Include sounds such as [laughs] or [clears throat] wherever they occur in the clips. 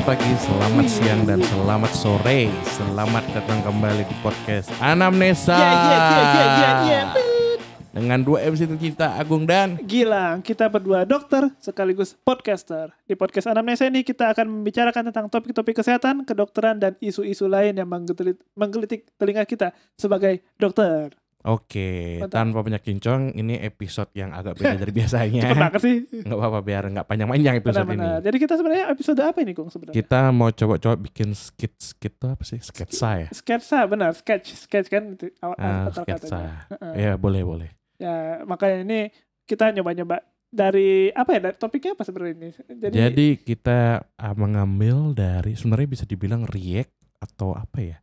Selamat pagi, selamat siang, dan selamat sore. Selamat datang kembali di podcast Anamnesa. Ya, ya, ya, ya, ya, ya. Dengan dua MC tercinta Agung dan Gilang, kita berdua dokter sekaligus podcaster. Di podcast Anamnesia ini kita akan membicarakan tentang topik-topik kesehatan, kedokteran, dan isu-isu lain yang menggelitik telinga kita sebagai dokter. Oke, tanpa banyak kincong, ini episode yang agak beda dari [laughs] biasanya. Cepet sih. Nggak apa-apa biar nggak panjang-panjang episode Benar-benar. ini. Jadi kita sebenarnya episode apa ini, Kung sebenarnya? Kita mau coba-coba bikin skit-skit apa sih? Sketsa ya? Sketsa, benar. Sketch, sketch kan itu awal Ah, sketsa. katanya. Heeh. Ya, boleh, boleh. Ya, makanya ini kita nyoba-nyoba dari apa ya? Dari topiknya apa sebenarnya ini? Jadi, Jadi kita ah, mengambil dari sebenarnya bisa dibilang react atau apa ya?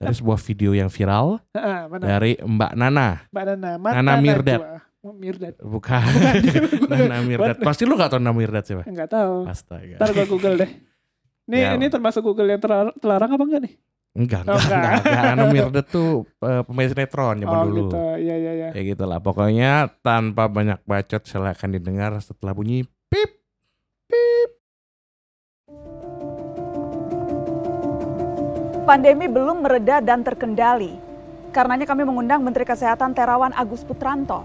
Dari sebuah video yang viral benar. dari Mbak Nana. Mbak Nana, Mata Nana Mirdad. Oh, Mirdad. Bukan. [laughs] Nana Mirdad. [laughs] Pasti lu gak tau Nana Mirdad siapa? Enggak tahu. Astaga. Ntar gua Google deh. [laughs] Ini Ya. ini termasuk Google yang terlar- terlarang apa enggak nih? Enggak, Oh, enggak, enggak. enggak, enggak. Nana Mirdad tuh eh, pemain sinetron zaman oh dulu. gitu. Iya iya iya. Ya gitu lah. Pokoknya tanpa banyak bacot silahkan didengar setelah bunyi pip. Pandemi belum mereda dan terkendali. Karenanya kami mengundang Menteri Kesehatan Terawan Agus Putranto.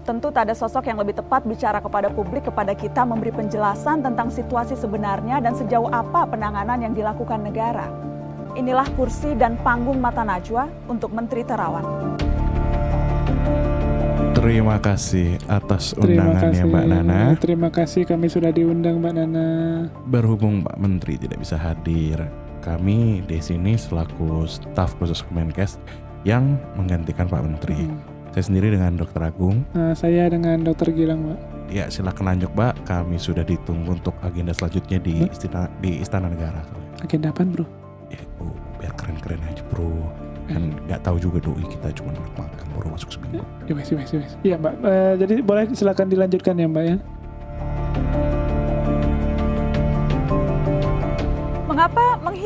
Tentu tak ada sosok yang lebih tepat bicara kepada publik kepada kita memberi penjelasan tentang situasi sebenarnya dan sejauh apa penanganan yang dilakukan negara. Inilah kursi dan panggung mata najwa untuk Menteri Terawan. Terima kasih atas undangannya kasih Mbak Nana. Terima kasih kami sudah diundang Mbak Nana. Berhubung Pak Menteri tidak bisa hadir, kami di sini selaku staf khusus Kemenkes yang menggantikan Pak Menteri. Hmm. Saya sendiri dengan Dr. Agung. Nah, saya dengan Dokter Gilang, Mbak. Ya silakan lanjut Mbak. Kami sudah ditunggu untuk agenda selanjutnya di Hmm. Istana di Istana Negara. Agenda apa, Bro? Ya, oh, biar keren-keren aja bro. Kan nggak tahu juga doi kita cuma makan baru masuk seminggu. Ya wes, wes, wes. Iya, Mbak. Eh, jadi boleh silakan dilanjutkan ya, Mbak ya.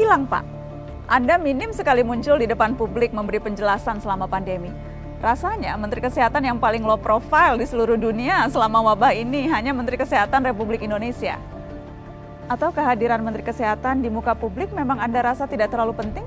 Menghilang, Pak? Anda minim sekali muncul di depan publik memberi penjelasan selama pandemi. Rasanya Menteri Kesehatan yang paling low profile di seluruh dunia selama wabah ini hanya Menteri Kesehatan Republik Indonesia. Atau kehadiran Menteri Kesehatan di muka publik memang Anda rasa tidak terlalu penting?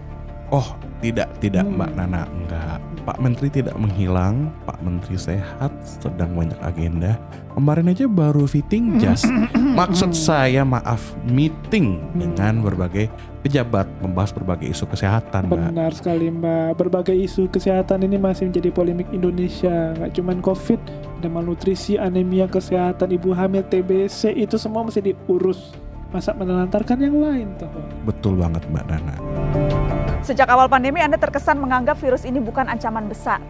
Oh tidak tidak Hmm. Mbak Nana enggak. Pak Menteri tidak menghilang. Pak Menteri sehat sedang banyak agenda. Kemarin aja baru fitting jas. [clears throat] Maksud saya maaf meeting dengan berbagai pejabat membahas berbagai isu kesehatan Mbak. Benar sekali Mbak. Berbagai isu kesehatan ini masih menjadi polemik Indonesia. Nggak cuman COVID, ada malnutrisi, anemia kesehatan, ibu hamil, TBC itu semua mesti diurus. Masa menelantarkan yang lain toh. Betul banget Mbak Nana. Sejak awal pandemi Anda terkesan menganggap virus ini bukan ancaman besar.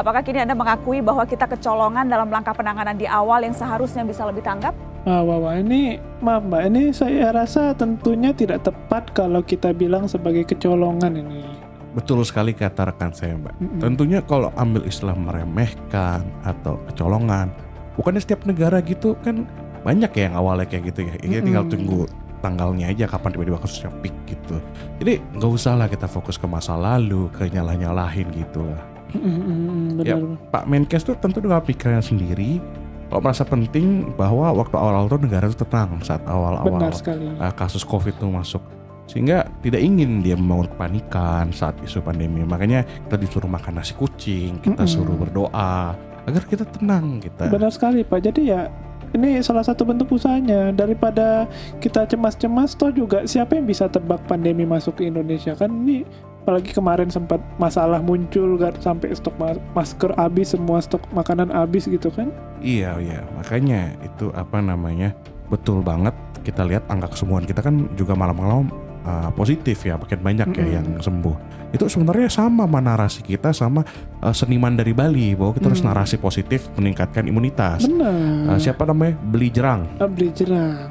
Apakah kini Anda mengakui bahwa kita kecolongan dalam langkah penanganan di awal yang seharusnya bisa lebih tanggap? Wah, wah, wah. Ini, maaf Mbak, ini saya rasa tentunya tidak tepat kalau kita bilang sebagai kecolongan ini. Betul sekali kata rekan saya Mbak. Mm-mm. Tentunya kalau ambil istilah meremehkan atau kecolongan, bukannya setiap negara gitu kan banyak ya yang awalnya kayak gitu ya. Ini tinggal Mm-mm. tunggu tanggalnya aja kapan tiba-tiba kasusnya peak gitu. Jadi nggak usah lah kita fokus ke masa lalu, ke nyalah-nyalahin gitu lah. Mm-mm, Ya. Benar. Pak Menkes tuh tentu dengan pikirannya sendiri. Kalau merasa penting bahwa waktu awal-awal tuh negara tuh tenang saat awal-awal uh, kasus COVID itu masuk sehingga tidak ingin dia membangun kepanikan saat isu pandemi makanya kita disuruh makan nasi kucing kita Mm-mm. suruh berdoa agar kita tenang kita Benar sekali Pak. Jadi ya ini salah satu bentuk usahanya. Daripada kita cemas-cemas toh juga siapa yang bisa tebak pandemi masuk ke Indonesia? Kan ini apalagi kemarin sempat masalah muncul kan sampai stok ma- masker habis semua stok makanan habis gitu kan? Iya iya. Makanya itu apa namanya betul banget kita lihat angka kesembuhan kita kan juga malam-malam uh, positif ya makin banyak ya Mm-mm. yang sembuh itu sebenarnya sama sama narasi kita sama uh, seniman dari Bali bahwa kita harus Mm. narasi positif meningkatkan imunitas benar Uh, siapa namanya beli jerang Ah, beli jerang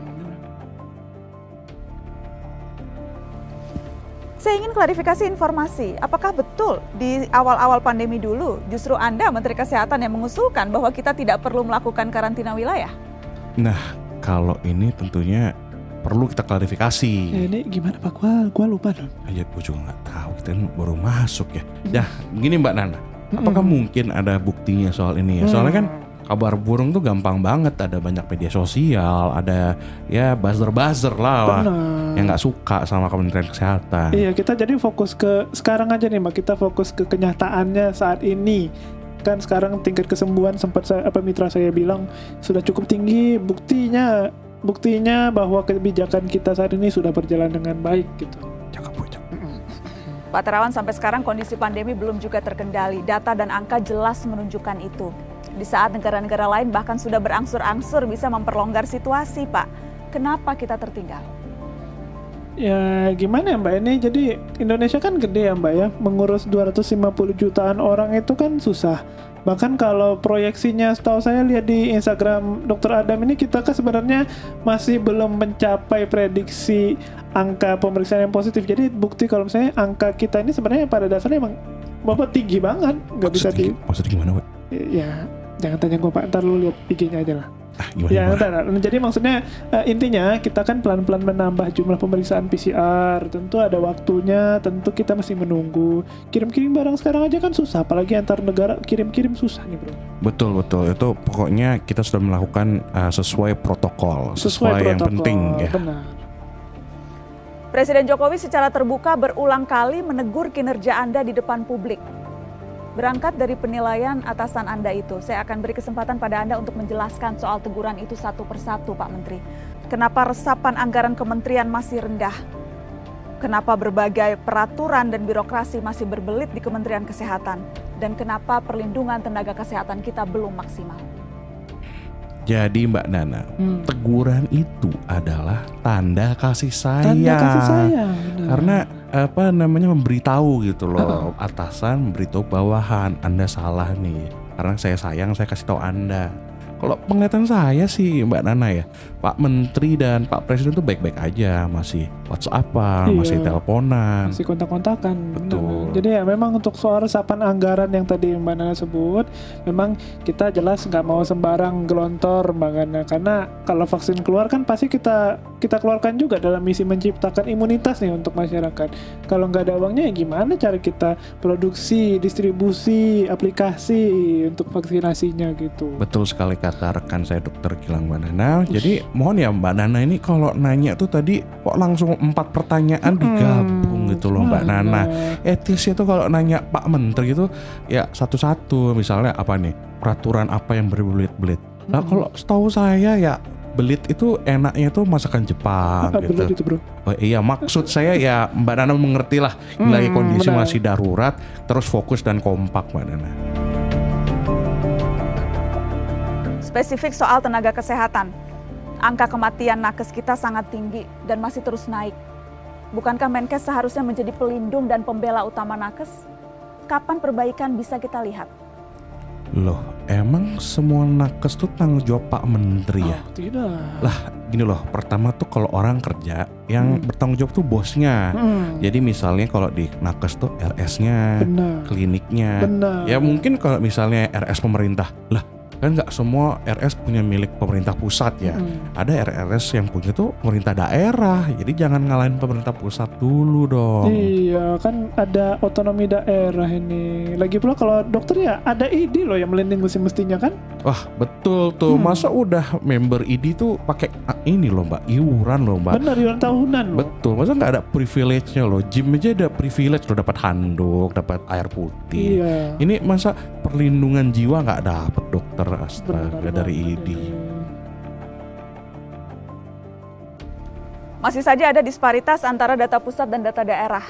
Saya ingin klarifikasi informasi. Apakah betul di awal-awal pandemi dulu justru Anda Menteri Kesehatan yang mengusulkan bahwa kita tidak perlu melakukan karantina wilayah? Kalau ini tentunya perlu kita klarifikasi. Ya, ini gimana Pak gua gua lupa dong Ya gue juga nggak tahu kita baru masuk ya. Ya begini Mbak Nana, apakah Mm-mm. mungkin ada buktinya soal ini ya? Hmm. Soalnya kan kabar burung tuh gampang banget ada banyak media sosial ada ya buzzer buzzer lah Benar. yang nggak suka sama Kementerian Kesehatan Iya, kita jadi fokus ke sekarang aja nih, Mbak. Kita fokus ke kenyataannya saat ini. Kan sekarang tingkat kesembuhan sempat saya, apa mitra saya bilang sudah cukup tinggi. Buktinya buktinya bahwa kebijakan kita saat ini sudah berjalan dengan baik gitu. Cakep. Pak Terawan sampai sekarang kondisi pandemi belum juga terkendali. Data dan angka jelas menunjukkan itu. Di saat negara-negara lain bahkan sudah berangsur-angsur bisa memperlonggar situasi, Pak. Kenapa kita tertinggal? Ya gimana ya Mbak ini jadi Indonesia kan gede ya Mbak ya mengurus 250 jutaan orang itu kan susah bahkan kalau proyeksinya setahu saya lihat di Instagram Dr. Adam ini kita kan sebenarnya masih belum mencapai prediksi angka pemeriksaan yang positif jadi bukti kalau misalnya angka kita ini sebenarnya pada dasarnya emang bapak tinggi banget nggak bisa Maksudnya, maksudnya gimana, Pak? ya jangan tanya gue pak ntar lu lihat IG-nya aja lah Ah, gimana? Ya, gimana? entar, entar. jadi maksudnya eh, intinya kita kan pelan-pelan menambah jumlah pemeriksaan PCR. Tentu ada waktunya, tentu kita masih menunggu. Kirim-kirim barang sekarang aja kan susah, apalagi antar negara kirim-kirim susah nih, Bro. Betul betul itu pokoknya kita sudah melakukan uh, sesuai protokol sesuai, yang protokol, penting ya. Benar. Presiden Jokowi secara terbuka berulang kali menegur kinerja Anda di depan publik. Berangkat dari penilaian atasan Anda itu, saya akan beri kesempatan pada Anda untuk menjelaskan soal teguran itu satu persatu, Pak Menteri. Kenapa resapan anggaran kementerian masih rendah? Kenapa berbagai peraturan dan birokrasi masih berbelit di Kementerian Kesehatan? Dan kenapa perlindungan tenaga kesehatan kita belum maksimal? Jadi Mbak Nana, Hmm. teguran itu adalah tanda kasih sayang. Tanda kasih sayang. benar. Karena apa namanya memberitahu gitu loh Uh-uh. atasan memberitahu bawahan Anda salah nih karena saya sayang saya kasih tahu Anda kalau penglihatan saya sih Mbak Nana ya Pak Menteri dan Pak Presiden tuh baik-baik aja masih WhatsAppan Iya. masih teleponan masih kontak-kontakan. Betul. Benar. Jadi ya memang untuk soal resapan anggaran yang tadi Mbak Nana sebut, memang kita jelas nggak mau sembarang gelontor Mbak Nana. Karena kalau vaksin keluar kan pasti kita kita keluarkan juga dalam misi menciptakan imunitas nih untuk masyarakat. Kalau nggak ada uangnya ya gimana cara kita produksi, distribusi, aplikasi untuk vaksinasinya gitu. Betul sekali kata rekan saya dokter Gilang Mbak Nana. Jadi mohon ya Mbak Nana ini kalau nanya tuh tadi kok langsung empat pertanyaan digabung Hmm, gitu loh Mbak? Nana. Etisnya tuh kalau nanya Pak Menteri itu ya satu-satu misalnya apa nih peraturan apa yang berbelit-belit. Nah kalau setahu saya ya belit itu enaknya tuh masakan Jepang Ah, gitu. itu bro. Oh, iya maksud saya ya Mbak Nana mengerti lah ini lagi Hmm, kondisi benar. masih darurat terus fokus dan kompak Mbak Nana. Spesifik soal tenaga kesehatan, angka kematian nakes kita sangat tinggi dan masih terus naik. Bukankah Menkes seharusnya menjadi pelindung dan pembela utama nakes? Kapan perbaikan bisa kita lihat? Loh emang semua nakes tuh tanggung jawab Pak Menteri ya? Oh, tidak. Lah gini loh pertama tuh kalau orang kerja yang Hmm. bertanggung jawab tuh bosnya. Hmm, Jadi misalnya kalau di nakes tuh RS-nya, kliniknya. Benar. Ya mungkin kalau misalnya RS pemerintah, lah kan nggak semua RS punya milik pemerintah pusat ya. Hmm. Ada RRS yang punya tuh pemerintah daerah. Jadi jangan ngalahin pemerintah pusat dulu dong. Iya, kan ada otonomi daerah ini. Lagi pula kalau dokter ya ada ID loh yang melindungi mestinya kan? Wah betul tuh. Hmm. Masa udah member ID tuh pakai ah, ini loh mbak, iuran loh mbak. Benar, iuran tahunan loh. Betul, masa nggak ada privilege-nya loh. Gym aja ada privilege loh, dapat handuk, dapat air putih. Iya. Ini masa perlindungan jiwa nggak dapet dokter Benar astaga dari banget ID. ini. Masih saja ada disparitas antara data pusat dan data daerah.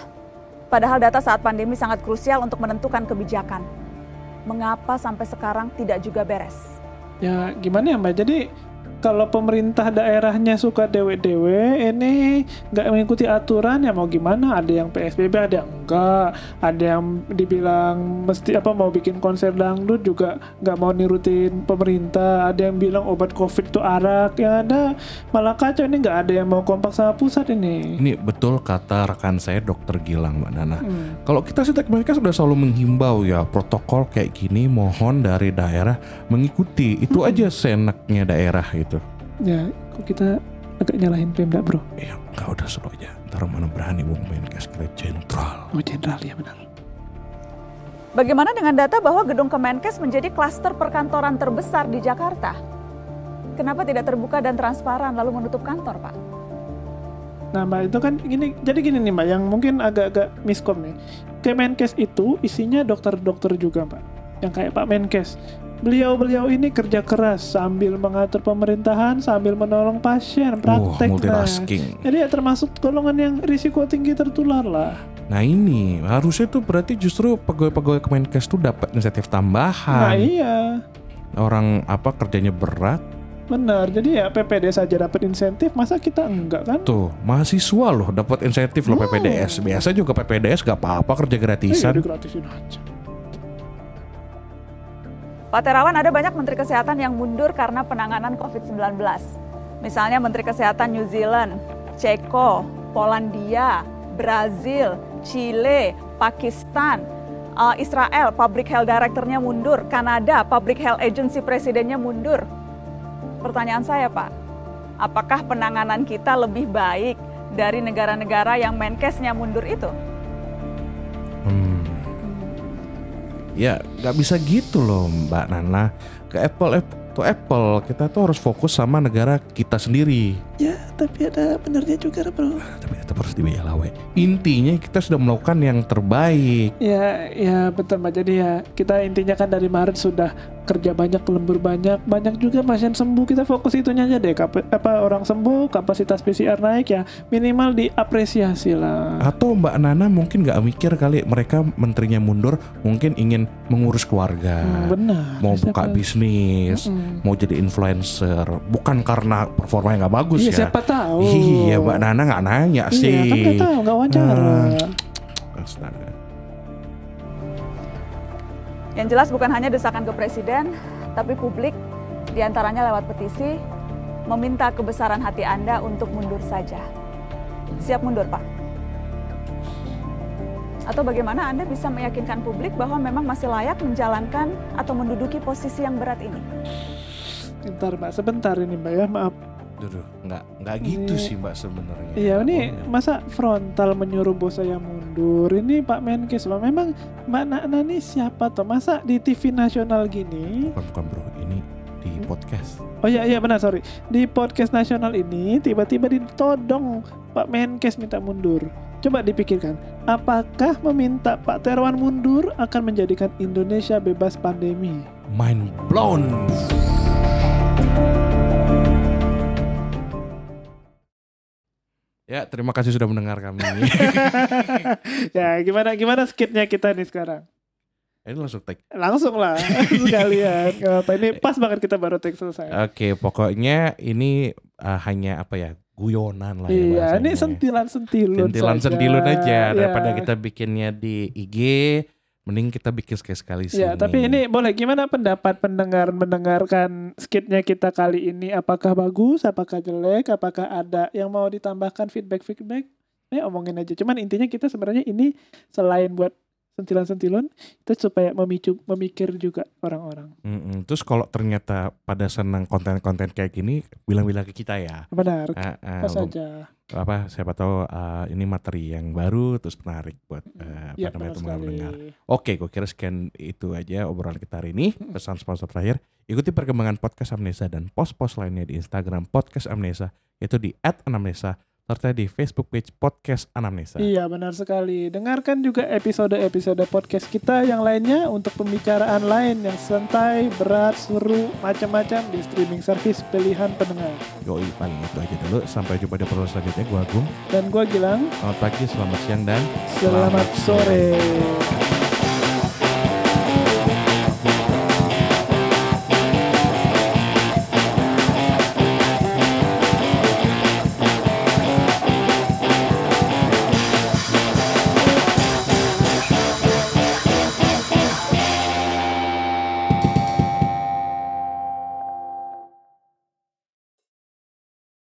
Padahal data saat pandemi sangat krusial untuk menentukan kebijakan. Mengapa sampai sekarang tidak juga beres? Ya gimana ya mbak? Jadi kalau pemerintah daerahnya suka dewe-dewe, ini nggak mengikuti aturan ya mau gimana? Ada yang PSBB, ada yang enggak, ada yang dibilang mesti apa mau bikin konser dangdut juga nggak mau nirutin pemerintah, ada yang bilang obat covid itu arak, ya ada malah kacau ini nggak ada yang mau kompak sama pusat ini. Ini betul kata rekan saya dokter Gilang Mbak Nana. Hmm. Kalau kita sih mereka sudah selalu menghimbau ya protokol kayak gini mohon dari daerah mengikuti. Itu Hmm. aja senaknya daerah itu. Ya, kok kita agak nyalahin Pemda bro? Ya nggak udah seru aja. Ntar mana berani mau main kes kira jenderal. Oh jenderal ya benar. Bagaimana dengan data bahwa gedung Kemenkes menjadi klaster perkantoran terbesar di Jakarta? Kenapa tidak terbuka dan transparan lalu menutup kantor, Pak? Nah, Mbak, itu kan gini, jadi gini nih, Mbak, yang mungkin agak-agak miskom nih. Kemenkes itu isinya dokter-dokter juga, Mbak. Yang kayak Pak Menkes. Beliau-beliau ini kerja keras sambil mengatur pemerintahan, sambil menolong pasien, praktek. Nah. multitasking. Jadi ya termasuk golongan yang risiko tinggi tertular lah. Nah ini harusnya tuh berarti justru pegawai-pegawai Kemenkes tuh dapat insentif Nah tambahan. iya, Orang apa kerjanya berat benar. Jadi ya PPD saja dapat insentif, masa kita enggak kan? tuh mahasiswa loh dapat insentif loh Hmm. PPDS. Biasa juga PPDS gak apa-apa kerja Iya, gratisan. digratisin aja. Pak Terawan, ada banyak menteri kesehatan yang mundur karena penanganan COVID-19. Misalnya Menteri Kesehatan New Zealand, Ceko, Polandia, Brazil, Chile, Pakistan, uh, Israel, Public Health Director-nya mundur, Kanada, Public Health Agency presidennya mundur. Pertanyaan saya, Pak, apakah penanganan kita lebih baik dari negara-negara yang Menkesnya mundur itu? Ya nggak bisa gitu loh Mbak Nana. Ke Apple to Apple kita tuh harus fokus sama negara kita sendiri. Ya, tapi ada benernya juga, bro. Tapi tetap harus dibayar lawe. Intinya kita sudah melakukan yang terbaik. Ya, ya betul Mbak. Jadi ya kita intinya kan dari Maret sudah kerja banyak, lembur banyak, banyak juga pasien sembuh. Kita fokus itunya aja deh. Kap- apa orang sembuh, kapasitas PCR naik ya minimal diapresiasi lah. Atau Mbak Nana mungkin nggak mikir kali mereka menterinya mundur mungkin ingin mengurus keluarga, Hmm, benar. mau buka Siapa- bisnis, Mm-mm. mau jadi influencer, bukan karena performanya nggak bagus Iya, ya. siapa tahu. Iya, Mbak Nana nggak nanya sih. Iya, kan nggak tahu, nggak wawancara. Hmm. Astaga. Yang jelas bukan hanya desakan ke presiden, tapi publik di antaranya lewat petisi meminta kebesaran hati Anda untuk mundur saja. Siap mundur, Pak? Atau bagaimana Anda bisa meyakinkan publik bahwa memang masih layak menjalankan atau menduduki posisi yang berat ini? Bentar Mbak, sebentar ini Mbak ya, maaf. Duh, nggak nggak gitu Ini- sih Mbak sebenarnya. Iya, ini Oh. masa frontal menyuruh bos saya mundur. Ini Pak Menkes loh. Memang Mbak Nana ini siapa toh? Masa di TV nasional gini? bukan bukan bro, ini di Hmm? podcast. Oh iya iya benar sorry. Di podcast nasional ini tiba-tiba ditodong Pak Menkes minta mundur. Coba dipikirkan, apakah meminta Pak Terawan mundur akan menjadikan Indonesia bebas pandemi? Mind blown. Ya, terima kasih sudah mendengar kami. [laughs] ya gimana gimana skitnya kita nih sekarang? ini langsung tag. Langsung lah [laughs] sekalian. Gak apa ini pas banget kita baru take selesai. Oke, pokoknya ini uh, hanya apa ya? Guyonan lah ya Iya, ini sentilan-sentilun Sentilan saja. sentilun aja daripada Ya. kita bikinnya di IG, mending kita bikin sekali-sekali sini. Ya, tapi ini boleh gimana pendapat pendengar mendengarkan skitnya kita kali ini? Apakah bagus? Apakah jelek? Apakah ada yang mau ditambahkan feedback-feedback? Eh, omongin aja. Cuman intinya kita sebenarnya ini selain buat sentilan-sentilun, itu supaya memicu memikir juga orang-orang. Mm-mm. Terus kalau ternyata pada senang konten-konten kayak gini, bilang-bilang ke kita ya. Benar. Ah, Apa lu- saja. Apa siapa tahu ah, ini materi yang baru terus menarik buat eh, Ya, apa namanya benar teman mendengar. Oke, gue kira sekian itu aja obrolan kita hari ini. Pesan sponsor terakhir, ikuti perkembangan podcast Amnesa dan post-post lainnya di Instagram podcast Amnesa, yaitu di @anamnesa serta di Facebook page podcast Anamnesa. Iya benar sekali. Dengarkan juga episode-episode podcast kita yang lainnya untuk pembicaraan lain yang santai, berat, seru, macam-macam di streaming service pilihan pendengar. Yoi, paling itu aja dulu. Sampai jumpa di episode selanjutnya. Gue Agung. Dan gua Gilang, Selamat pagi, selamat siang, dan selamat sore.